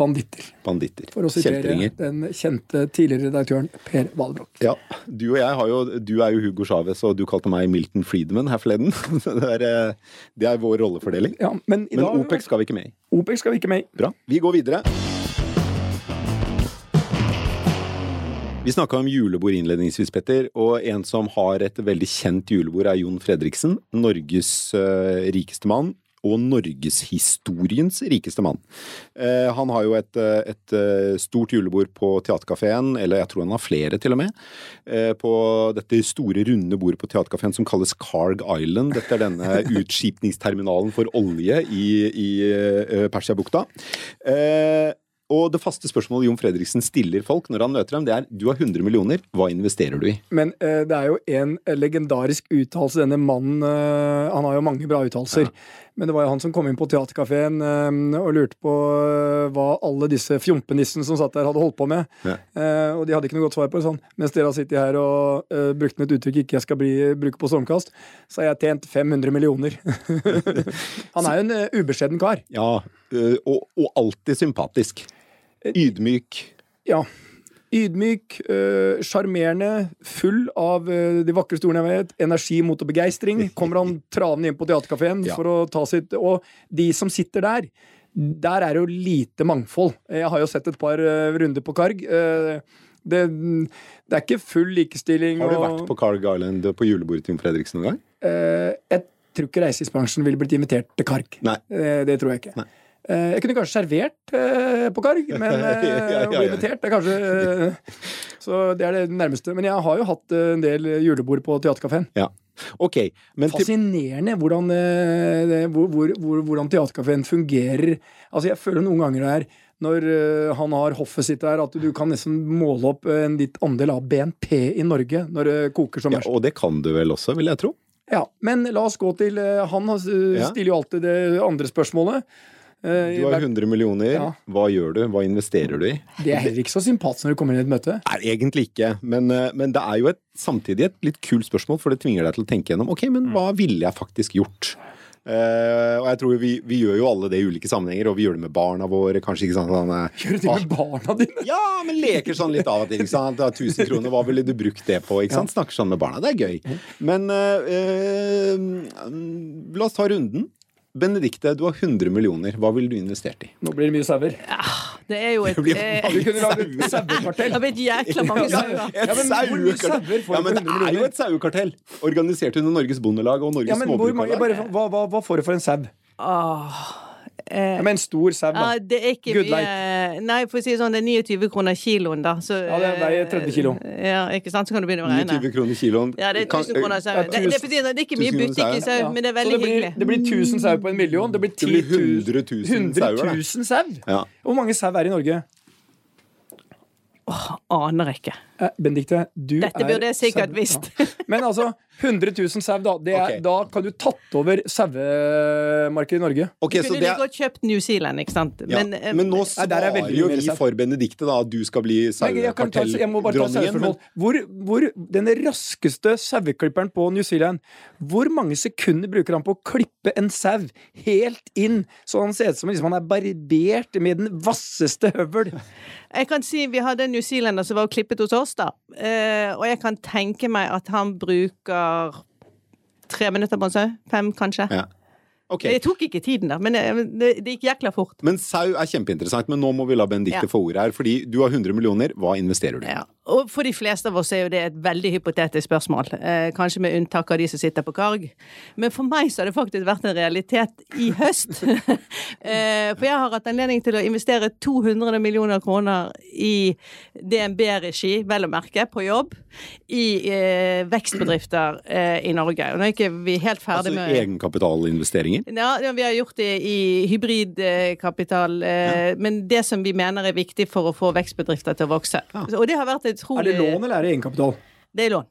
banditter. Banditter. For å sitere den kjente tidligere redaktøren Per Valbrok. Ja. Du og jeg har jo Du er jo Hugo Chávez, og du kalte meg Milton Friedman her forleden. Det, er, det er vår rollefordeling. Ja, men i Men dag, OPEC skal vi ikke med i. OPEC skal vi ikke med i. Bra. Vi går videre. Vi snakka om julebord innledningsvis, Petter, og en som har et veldig kjent julebord, er Jon Fredriksen. Norges uh, rikeste mann. Og norgeshistoriens rikeste mann. Uh, han har jo et, eh, et uh, stort julebord på Theatercaféen, eller jeg tror han har flere til og med. På dette store, runde bordet på Theatercaféen som kalles Carg Island. Dette er denne utskipningsterminalen for olje i, i Persiabukta. Eh, og det faste spørsmålet Jon Fredriksen stiller folk når han møter dem, det er du har 100 millioner, hva investerer du i? Men eh, det er jo en legendarisk uttalelse. Denne mannen eh, Han har jo mange bra uttalelser. Men det var jo han som kom inn på Theatercaféen eh, og lurte på eh, hva alle disse fjompenissene som satt der, hadde holdt på med. Ja. Eh, og de hadde ikke noe godt svar på det. Sånn. Mens dere har sittet her og eh, brukt med et uttrykk ikke jeg skal bli, bruke på stormkast, så har jeg tjent 500 millioner. han er jo en uh, ubeskjeden kar. Ja, og, og alltid sympatisk. Ydmyk. Ja. Ydmyk, øh, full av øh, de vakreste ordene jeg vet. Energi, mot og begeistring. Kommer han travende inn på teaterkafeen Ja. for å ta sitt Og de som sitter der, der er det jo lite mangfold. Jeg har jo sett et par øh, runder på Karg. Det, det er ikke full likestilling. Har du og- vært på Carg Island på julebordet til Jon Fredriksen noen gang? Eh, jeg tror ikke reiselivsbransjen ville blitt invitert til Karg. Nei. Eh, det tror jeg ikke. Nei. Eh, jeg kunne kanskje servert eh, på Karg, men eh, å bli ja. invitert er kanskje eh, Så det er det nærmeste. Men jeg har jo hatt eh, en del julebord på Theatercaféen. Ja. Ok, men Fascinerende hvordan, eh, hvor, hvor, hvor, hvordan Theatercaféen fungerer. Altså Jeg føler noen ganger det er når eh, han har hoffet sitt der, at du kan nesten måle opp en ditt andel av BNP i Norge når det koker som ja, og det kan du vel også, vil jeg tro? Ja, men la oss gå til eh, Han stiller jo alltid det andre spørsmålet. Eh, Du har hver- 100 millioner. Ja. Hva gjør du? Hva investerer du i? det er heller ikke så sympatisk når du kommer inn i et møte. Nei, egentlig ikke. Men, eh, men det er jo et, samtidig et litt kult spørsmål, for det tvinger deg til å tenke gjennom ok, men hva ville jeg faktisk gjort? Uh, og jeg tror vi, vi gjør jo alle det i ulike sammenhenger, og vi gjør det med barna våre. Kanskje ikke sånn sånn, Gjør du det med barna dine? Ja, men leker sånn litt av og til. ikke sant? Det er 1000 kroner, hva ville du brukt det på? ikke sant? Snakker sånn med barna. Det er gøy. Men uh, uh, la oss ta runden. Benedikte, du har 100 millioner. Hva ville du investert i? Nå blir det mye sauer. Det er jo et Det eh, Vi kunne lagd et Det jækla mange Ja, sauer. Et Ja, men Ja, det er jo et sauekartell! Organisert under Norges Bondelag og Norges Ja, men Småbrukarlag. bare, hva, hva, hva får du for en sau? Åh, eh, men en stor sau, da. ja, det er ikke Good mye Nei, for å si det sånn, det er 29 kroner kiloen, da. Så, Ja, det veier 30 kilo. eh, Ja, ikke sant? Så kan du begynne å regne. 29 kroner kiloen. Ja, det er 1000 kroner sau. Ja, Det, det, å si det, det er ikke mye 1000 kroner butikk i sau. ja. men det er Så veldig det blir, hyggelig. det blir 1000 sau på en million. Det blir, Det blir 10 100 000 sauer, 100 000 sau! Ja. Hvor mange sau er i Norge? Åh, Aner ikke. Eh, Benedikte, du Dette er burde jeg sikkert sau- visst. Ja. Men altså, 100 000 sau, da. Det er, okay. Da kan du tatt over sauemarkedet i Norge. Okay, Du så kunne det like godt kjøpt New Zealand, ikke sant? ja. Men, eh, Men nå Nei, der er svarer veldig jo vi for Benedikte da, at du skal bli Nei, jeg, kan ta, jeg må bare ta sauekartelldronningen. Men... Hvor, hvor den raskeste saueklipperen på New Zealand Hvor mange sekunder bruker han på å klippe en sau helt inn, så han ser ut som liksom han er barbert med den vasseste høvel? Jeg kan si vi hadde en newzealender som var klippet hos oss, da. Eh, og jeg kan tenke meg at han bruker tre minutter på en sau. Fem, kanskje. Ja. Okay. Det tok ikke tiden, da, men det, det, det gikk jækla fort. Men sau er kjempeinteressant, men nå må vi la Benedicte Ja. få ordet her. Fordi du har 100 millioner, hva investerer du? Ja. Og for de fleste av oss er jo det et veldig hypotetisk spørsmål. Eh, kanskje med unntak av de som sitter på Karg. Men for meg så har det faktisk vært en realitet i høst. eh, for jeg har hatt anledning til å investere 200 millioner kroner i DNB-regi, vel å merke, på jobb, i eh, vekstbedrifter eh, i Norge. Og nå er ikke vi helt ferdig Altså med egenkapitalinvesteringer? ja, ja, vi har gjort det i hybridkapital, eh, men det som vi mener er viktig for å få vekstbedrifter til å vokse. Og det har vært Er utrolig det lån eller er det egenkapital? Det er lån.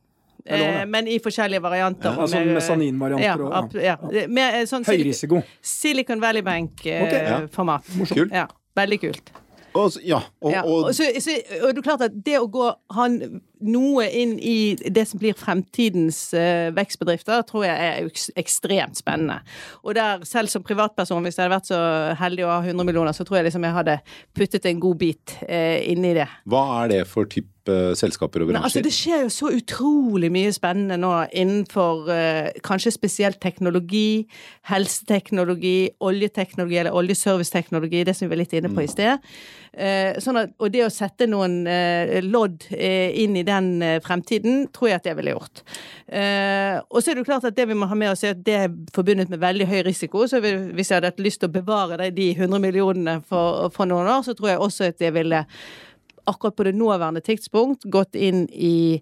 er lån, ja. Eh, Men i forskjellige varianter. Ja, altså Med- mesaninvarianter Ja, og- ja. Med eh, sånn Høy Silicon, risiko. Silicon Valley Bank-format. Kult. Ja, veldig kult. Og, ja, og, Ja. og Og, så, så, og det er klart at det å gå ha en- noe inn i det som blir fremtidens eh, vekstbedrifter, tror jeg er ekstremt spennende. Og der, selv som privatperson, hvis jeg hadde vært så heldig å ha 100 millioner, så tror jeg liksom jeg hadde puttet en god bit eh, inn i det. hva er det for type eh, selskaper og Men altså, det skjer jo så utrolig mye spennende nå innenfor eh, kanskje spesielt teknologi, helseteknologi, oljeteknologi eller oljeserviceteknologi, det som vi var litt inne på i sted. Eh, sånn at, og det å sette noen eh, lodd eh, inn i den eh, fremtiden, tror jeg at det ville gjort. Eh, og så er det jo klart at det vi må ha med oss, er at det er forbundet med veldig høy risiko. Så hvis jeg hadde hatt lyst til å bevare de 100 millionene for, for noen år, så tror jeg også at jeg ville akkurat på det nåværende tidspunkt gått inn i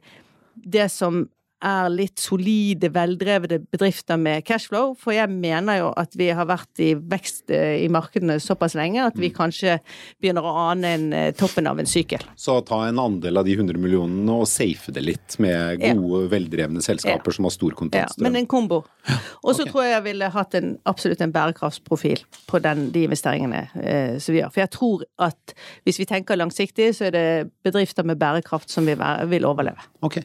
det som er litt solide, veldrevede bedrifter med cashflow. For jeg mener jo at vi har vært i vekst eh, i markedene såpass lenge at vi kanskje begynner å ane en, eh, toppen av en sykkel. Så ta en andel av de 100 millionene og safe det litt med Ja. gode, veldrevne selskaper som har stor Ja, men en kombo. Og så tror jeg jeg ville hatt en, absolutt en bærekraftsprofil på den, de investeringene eh, som vi gjør. For jeg tror at hvis vi tenker langsiktig, så er det bedrifter med bærekraft som vil, vil overleve. Ok.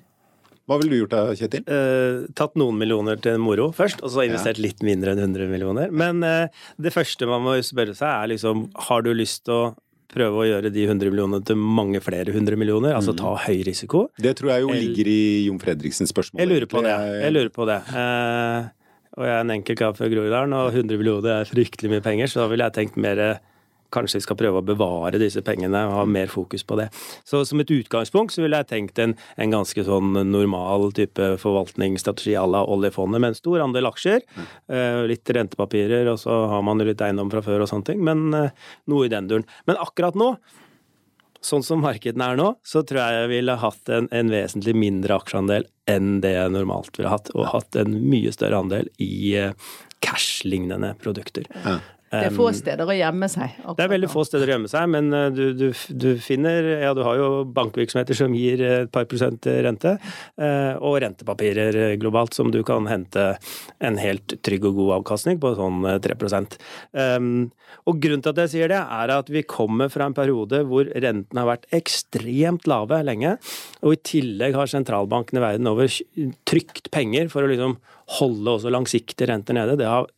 Hva ville du gjort da, Kjetil? Eh, tatt noen millioner til moro først, og så investert litt mindre enn 100 millioner. Men eh, det første man må spørre seg, er liksom Har du lyst til å prøve å gjøre de 100 millionene til mange flere hundre millioner, altså ta høy risiko. Det tror jeg jo ligger i Jon Fredriksens spørsmål. Jeg lurer på det. Jeg lurer på det. Eh, og jeg er en enkel kar fra Groruddalen, og 100 millioner er fryktelig mye penger, så da ville jeg tenkt mer Kanskje vi skal prøve å bevare disse pengene og ha mer fokus på det. Så som et utgangspunkt så ville jeg tenkt en, en ganske sånn normal type forvaltningsstrategi à la oljefondet, med en stor andel aksjer. eh, litt rentepapirer, og så har man jo litt eiendom fra før og sånne ting. Men eh, noe i den duren. Men akkurat nå Sånn som markedene er nå, så tror jeg jeg ville hatt en, en vesentlig mindre aksjeandel enn det jeg normalt ville hatt, og hatt en mye større andel i eh, cash-lignende produkter. Ja. Det er få steder å gjemme seg. Det er veldig få steder å gjemme seg, men eh, du, du, du finner Ja, du har jo bankvirksomheter som gir eh, et par prosent rente, eh, og rentepapirer globalt som du kan hente en helt trygg og god avkastning på, sånn eh, 3 um, Og grunnen til at jeg sier det, er at vi kommer fra en periode hvor rentene har vært ekstremt lave lenge, og i tillegg har sentralbankene verden over trykt penger for å liksom holde også langsiktige renter nede. Det har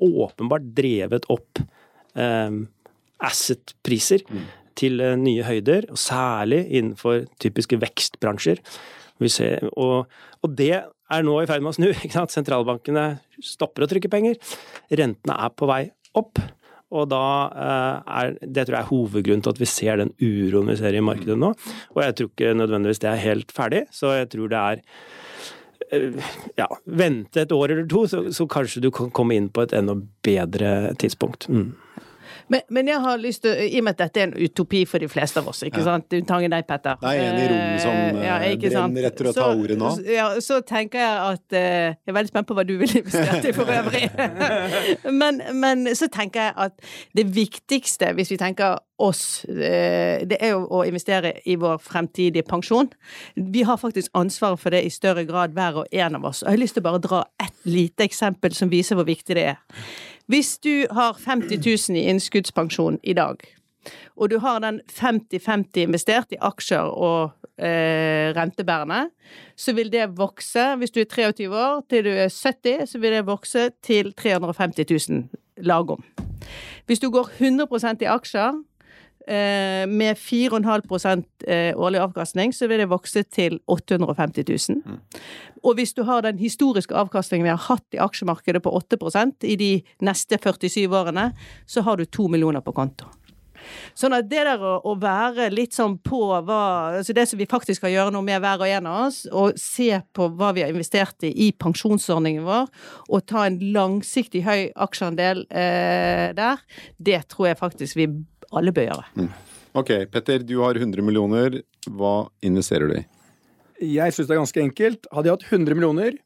åpenbart drevet opp eh, asset-priser til eh, nye høyder, og særlig innenfor typiske vekstbransjer. Vi ser, og, og det er nå i ferd med å snu. ikke sant? Sentralbankene stopper å trykke penger. Rentene er på vei opp. Og da eh, er Det tror jeg er hovedgrunnen til at vi ser den uroen vi ser i markedet nå. Og jeg tror ikke nødvendigvis det er helt ferdig, så jeg tror det er ja, vente et år eller to, så, så kanskje du kan komme inn på et enda bedre tidspunkt. Mm. Men, men jeg har lyst til, i og med at dette er en utopi for de fleste av oss, ikke sant? Unntagen deg, Petter. Det er en i rommet som, Eh, ja, eh, brenner etter å ta ordet nå. Ja, så tenker jeg at eh, Jeg er veldig spent på hva du vil investere i for øvrig. men, men så tenker jeg at det viktigste, hvis vi tenker oss, eh, det er jo å investere i vår fremtidige pensjon. Vi har faktisk ansvaret for det i større grad, hver og en av oss. Og jeg har lyst til å bare dra ett lite eksempel som viser hvor viktig det er. Hvis du har 50 000 i innskuddspensjon i dag, og du har den 50-50 investert i aksjer og eh, rentebærende, så vil det vokse, hvis du er 23 år til du er 70, så vil det vokse til 350 000 lagom. Hvis du går 100% i aksjer, med 4,5 eh, årlig avkastning, så vil det vokse til 850 000. Og hvis du har den historiske avkastningen vi har hatt i aksjemarkedet på 8% i de neste 47 årene, så har du to millioner på konto. Sånn at det der å, å være litt sånn på hva altså Det som vi faktisk skal gjøre noe med hver og en av oss, og se på hva vi har investert i i pensjonsordningen vår, og ta en langsiktig høy aksjeandel eh, der, det tror jeg faktisk vi alle bør gjøre. Ok, Petter, du har 100 millioner. Hva investerer du i? Jeg syns det er ganske enkelt. Hadde jeg hatt 100 millioner,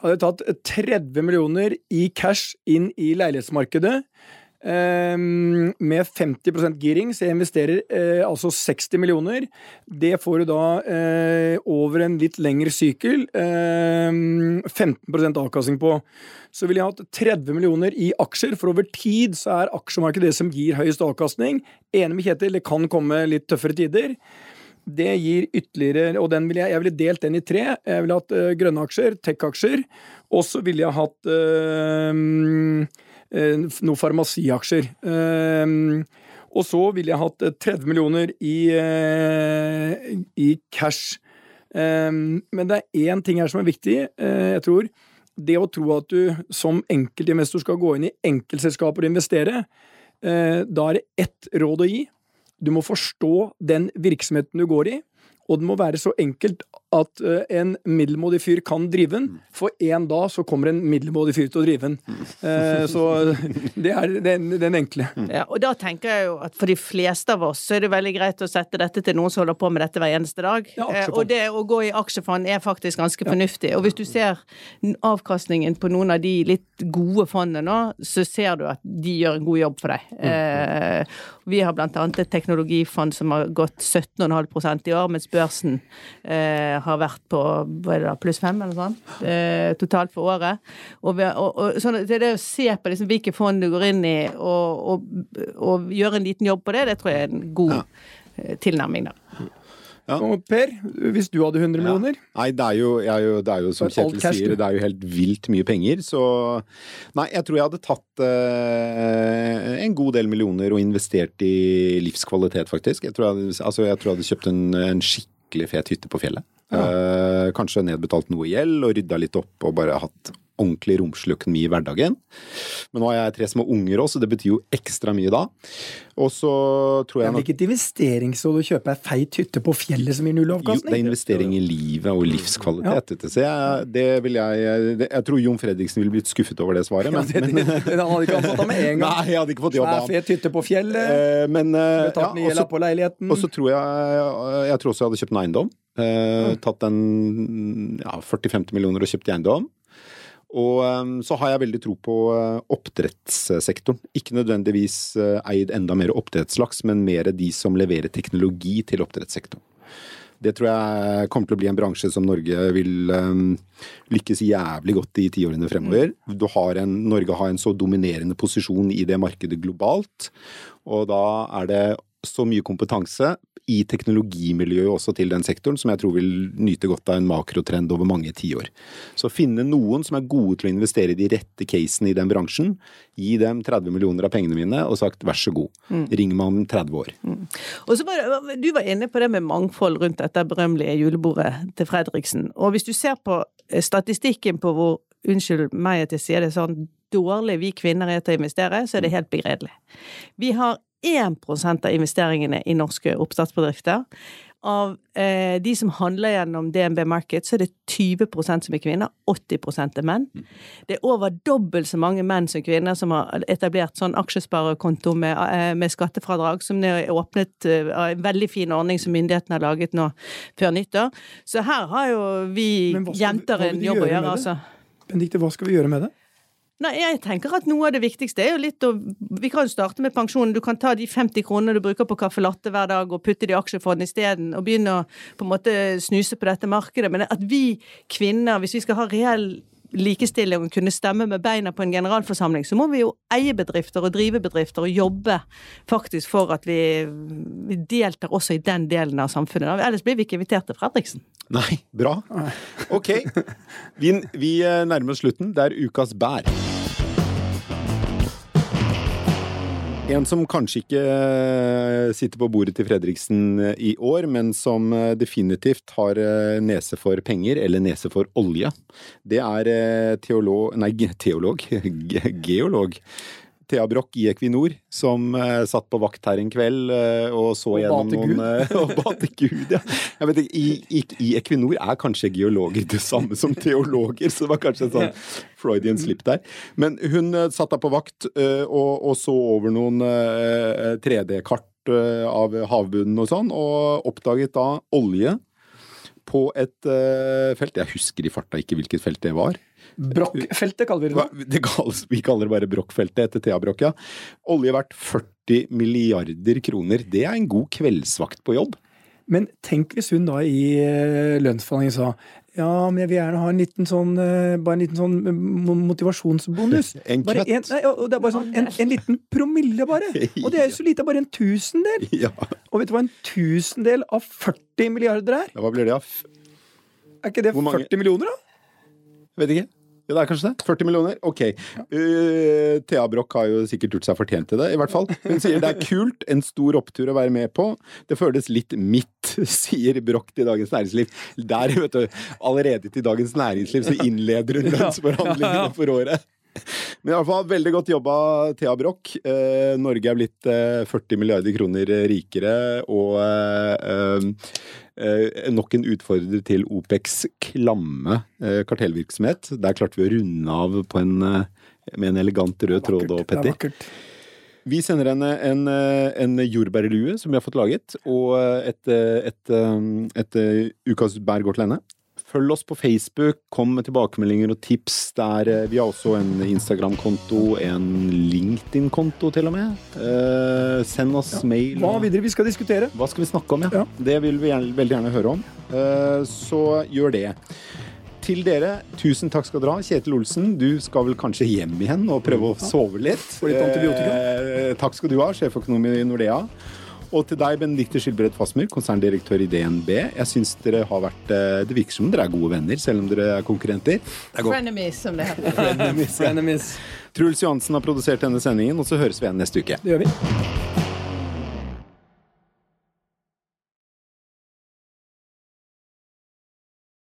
hadde jeg tatt 30 millioner i cash inn i leilighetsmarkedet. Ehm, med 50% giring, så jeg investerer eh, altså 60 millioner. Det får du da eh, over en litt lengre sykkel eh, 15% avkastning på. Så ville jeg hatt 30 millioner i aksjer, for over tid så er aksjemarkedet det som gir høyest avkastning. Enig med Kjetil, det kan komme litt tøffere tider. Det gir ytterligere Og ville jeg, jeg ville delt den i tre. Jeg ville hatt øh, grønne aksjer, tech-aksjer, og så ville jeg hatt øh, noen farmasiaksjer. Ehm, og så ville jeg hatt øh, 30 millioner i, i cash. Men det er én ting her som er viktig. eh, jeg tror det å tro at du som enkeltinvestor skal gå inn i enkeltselskaper og investere, eh, da er det ett råd å gi. Du må forstå den virksomheten du går i, og det må være så enkelt at uh, en middelmådig fyr kan drive den. For en dag så kommer en middelmådig fyr til å drive den. Uh, så det er den, den enkle. Ja, og da tenker jeg jo at for de fleste av oss så er det veldig greit å sette dette til noen som holder på med dette hver eneste dag. Ja, uh, og det å gå i aksjefond er faktisk ganske fornuftig. Og hvis du ser avkastningen på noen av de litt gode fondene nå, så ser du at de gjør en god jobb for deg. Eh, vi har blant annet et teknologifond som har gått 17,5% i år, mens børsen eh, har vært på da, pluss fem eller sånn, eh, totalt for året. Og, vi, og, og sånn, det det å se på liksom, hvilke fond du går inn i, og, og, og gjøre en liten jobb på det, det tror jeg er en god ja. tilnærming. da. Ja. Og Per, hvis du hadde 100 millioner? Nei, det er jo, er jo, det er jo som Kjetil sier, det er jo helt vilt mye penger. Så nei, jeg tror jeg hadde tatt eh, en god del millioner og investert i livskvalitet, faktisk. Jeg tror jeg hadde, altså, jeg tror jeg hadde kjøpt en, en skikkelig fet hytte på fjellet. Eh, kanskje nedbetalt noe gjeld og rydda litt opp og bare hatt ordentlig romslig økonomi i hverdagen. Men nå har jeg tre små unger òg, så det betyr jo ekstra mye da. Og så tror Det jeg nok ikke et investeringsråd å kjøpe ei feit hytte på fjellet som gir null jo, det er investering i livet og livskvalitet. Ja. Så jeg, det vil jeg, det, jeg tror Jon Fredriksen ville blitt skuffet over det svaret, Ja, men, det, det, men han hadde ikke ansatt ham med en gang. Nei, jeg hadde ikke fått jobb av ham. fet hytte på fjellet. Eh, Men eh, Betalt ja, ned og på leiligheten. og så tror jeg Jeg tror også jeg hadde kjøpt en eiendom. Eh, tatt en ja, 40-50 millioner og kjøpt eiendom. Og eh, så har jeg veldig tro på eh, oppdrettssektoren. Ikke nødvendigvis eh, eid enda mer oppdrettslaks, men mer de som leverer teknologi til oppdrettssektoren. Det tror jeg kommer til å bli en bransje som Norge vil eh, lykkes jævlig godt i tiårene fremover. Du har en, Norge har en så dominerende posisjon i det markedet globalt, og da er det så mye kompetanse i teknologimiljøet også til den sektoren, som jeg tror vil nyte godt av en makrotrend over mange tiår. Så finne noen som er gode til å investere i de rette casene i den bransjen, gi dem 30 millioner av pengene mine og sagt vær så god, ring meg om 30 år. Og så bare, Du var inne på det med mangfold rundt dette berømmelige julebordet til Fredriksen. Og hvis du ser på eh, statistikken på hvor Unnskyld meg at jeg sier det sånn dårlig vi kvinner er til å investere, så er det helt begredelig. Vi har 1 av investeringene i norske oppstartsbedrifter. Av eh, de som handler gjennom DNB Market, så er det 20% som er kvinner, 80 er menn. Det er over dobbelt så mange menn som kvinner som har etablert sånn aksjesparekonto med, eh, med skattefradrag, som er åpnet eh, av en veldig fin ordning som myndighetene har laget nå før nyttår. Så her har jo vi skal jenter en jobb å gjøre altså. Benedikte, hva skal vi gjøre med det? Nei, jeg tenker at noe av det viktigste er jo litt å Vi kan jo starte med pensjonen. Du kan ta de 50 kronene du bruker på caffè latte hver dag og putte det i aksjefond isteden, og begynne å på en måte snuse på dette markedet. Men at vi kvinner, hvis vi skal ha reell likestilling og kunne stemme med beina på en generalforsamling, så må vi jo eie bedrifter og drive bedrifter og jobbe faktisk for at vi, vi deltar også i den delen av samfunnet. Ellers blir vi ikke invitert til Fredriksen. Nei, bra. Ok. Vi, vi eh, nærmer oss slutten. Det er ukas bær. En som kanskje ikke eh, sitter på bordet til Fredriksen eh, i år, men som eh, definitivt har nese for penger, eller nese for olje, det er teolog Nei, teolog. Geolog. Thea Broch i Equinor, som uh, satt på vakt her en kveld uh, og så Og gjennom noen eh, Og ba til Gud, ja. Jeg vet ikke, i, i, I Equinor er kanskje geologer det samme som teologer, så det var kanskje en sånn Freudian slip der. Men hun satt da på vakt og, og så over noen eh, 3D-kart eh, av havbunnen og sånn, og oppdaget da olje på et felt. Jeg husker i farta ikke hvilket felt det var. Brokkfeltet kaller vi det kalles, vi kaller det bare Broch-feltet etter Thea Broch, ja. Olje verdt 40 milliarder kroner. Det er en god kveldsvakt på jobb. Men tenk hvis hun da i lønnsforhandlingene sa ja, men jeg vil gjerne ha en liten sånn eh, bare en liten sånn eh, motivasjonsbonus. En Bare en, nei, det er bare sånn, en, en liten promille, bare. Og det er jo så lite, bare en tusendel. Ja, Og vet du hva en tusendel av 40 milliarder er? hva blir det av? Er ikke det 40 millioner, da? Vet ikke. Ja, det er kanskje det. 40 millioner? Ok. Uh, Thea Broch har jo sikkert gjort seg fortjent til det, i hvert fall. Hun sier det er kult, en stor opptur å være med på. Det føles litt midt, sier Broch til Dagens Næringsliv. Der, vet du, allerede til Dagens Næringsliv så innleder hun lønnsforhandlingene for året. Men i alle fall, veldig godt jobba, Thea Broch. Eh, Norge er blitt eh, 40 milliarder kroner rikere, og eh, eh, nok en utfordrer til OPECs klamme eh, kartellvirksomhet. Der klarte vi å runde av på en, eh, med en elegant rød tråd er Petter. Vi sender henne en, eh, en jordbærlue som vi har fått laget, og et, et, et, eh, et, eh, ukas bær går til henne. Følg oss på Facebook, kom med tilbakemeldinger og tips der. eh, Vi har også en Instagram-konto, en LinkedIn-konto til og med. Eh, send oss mail. Hva videre vi skal diskutere? hva skal vi snakke om, ja? Ja. Det vil vi gjerne, veldig gjerne høre om. Eh, Så gjør det. Til dere, tusen takk skal dere ha. Kjetil Olsen, du skal vel kanskje hjem igjen og prøve å sove litt. For litt antibiotika. Eh, takk skal du ha, sjeføkonom i Nordea. Og til deg, Benedicte Skilbred Fasmer, konserndirektør i DNB. Jeg syns dere har vært eh, Det virker som dere er gode venner, selv om dere er konkurrenter. Er. Frenemies, som det heter. Frenemies. Frenemies. Truls Johansen har produsert denne sendingen, og så høres vi igjen neste uke. Det gjør vi.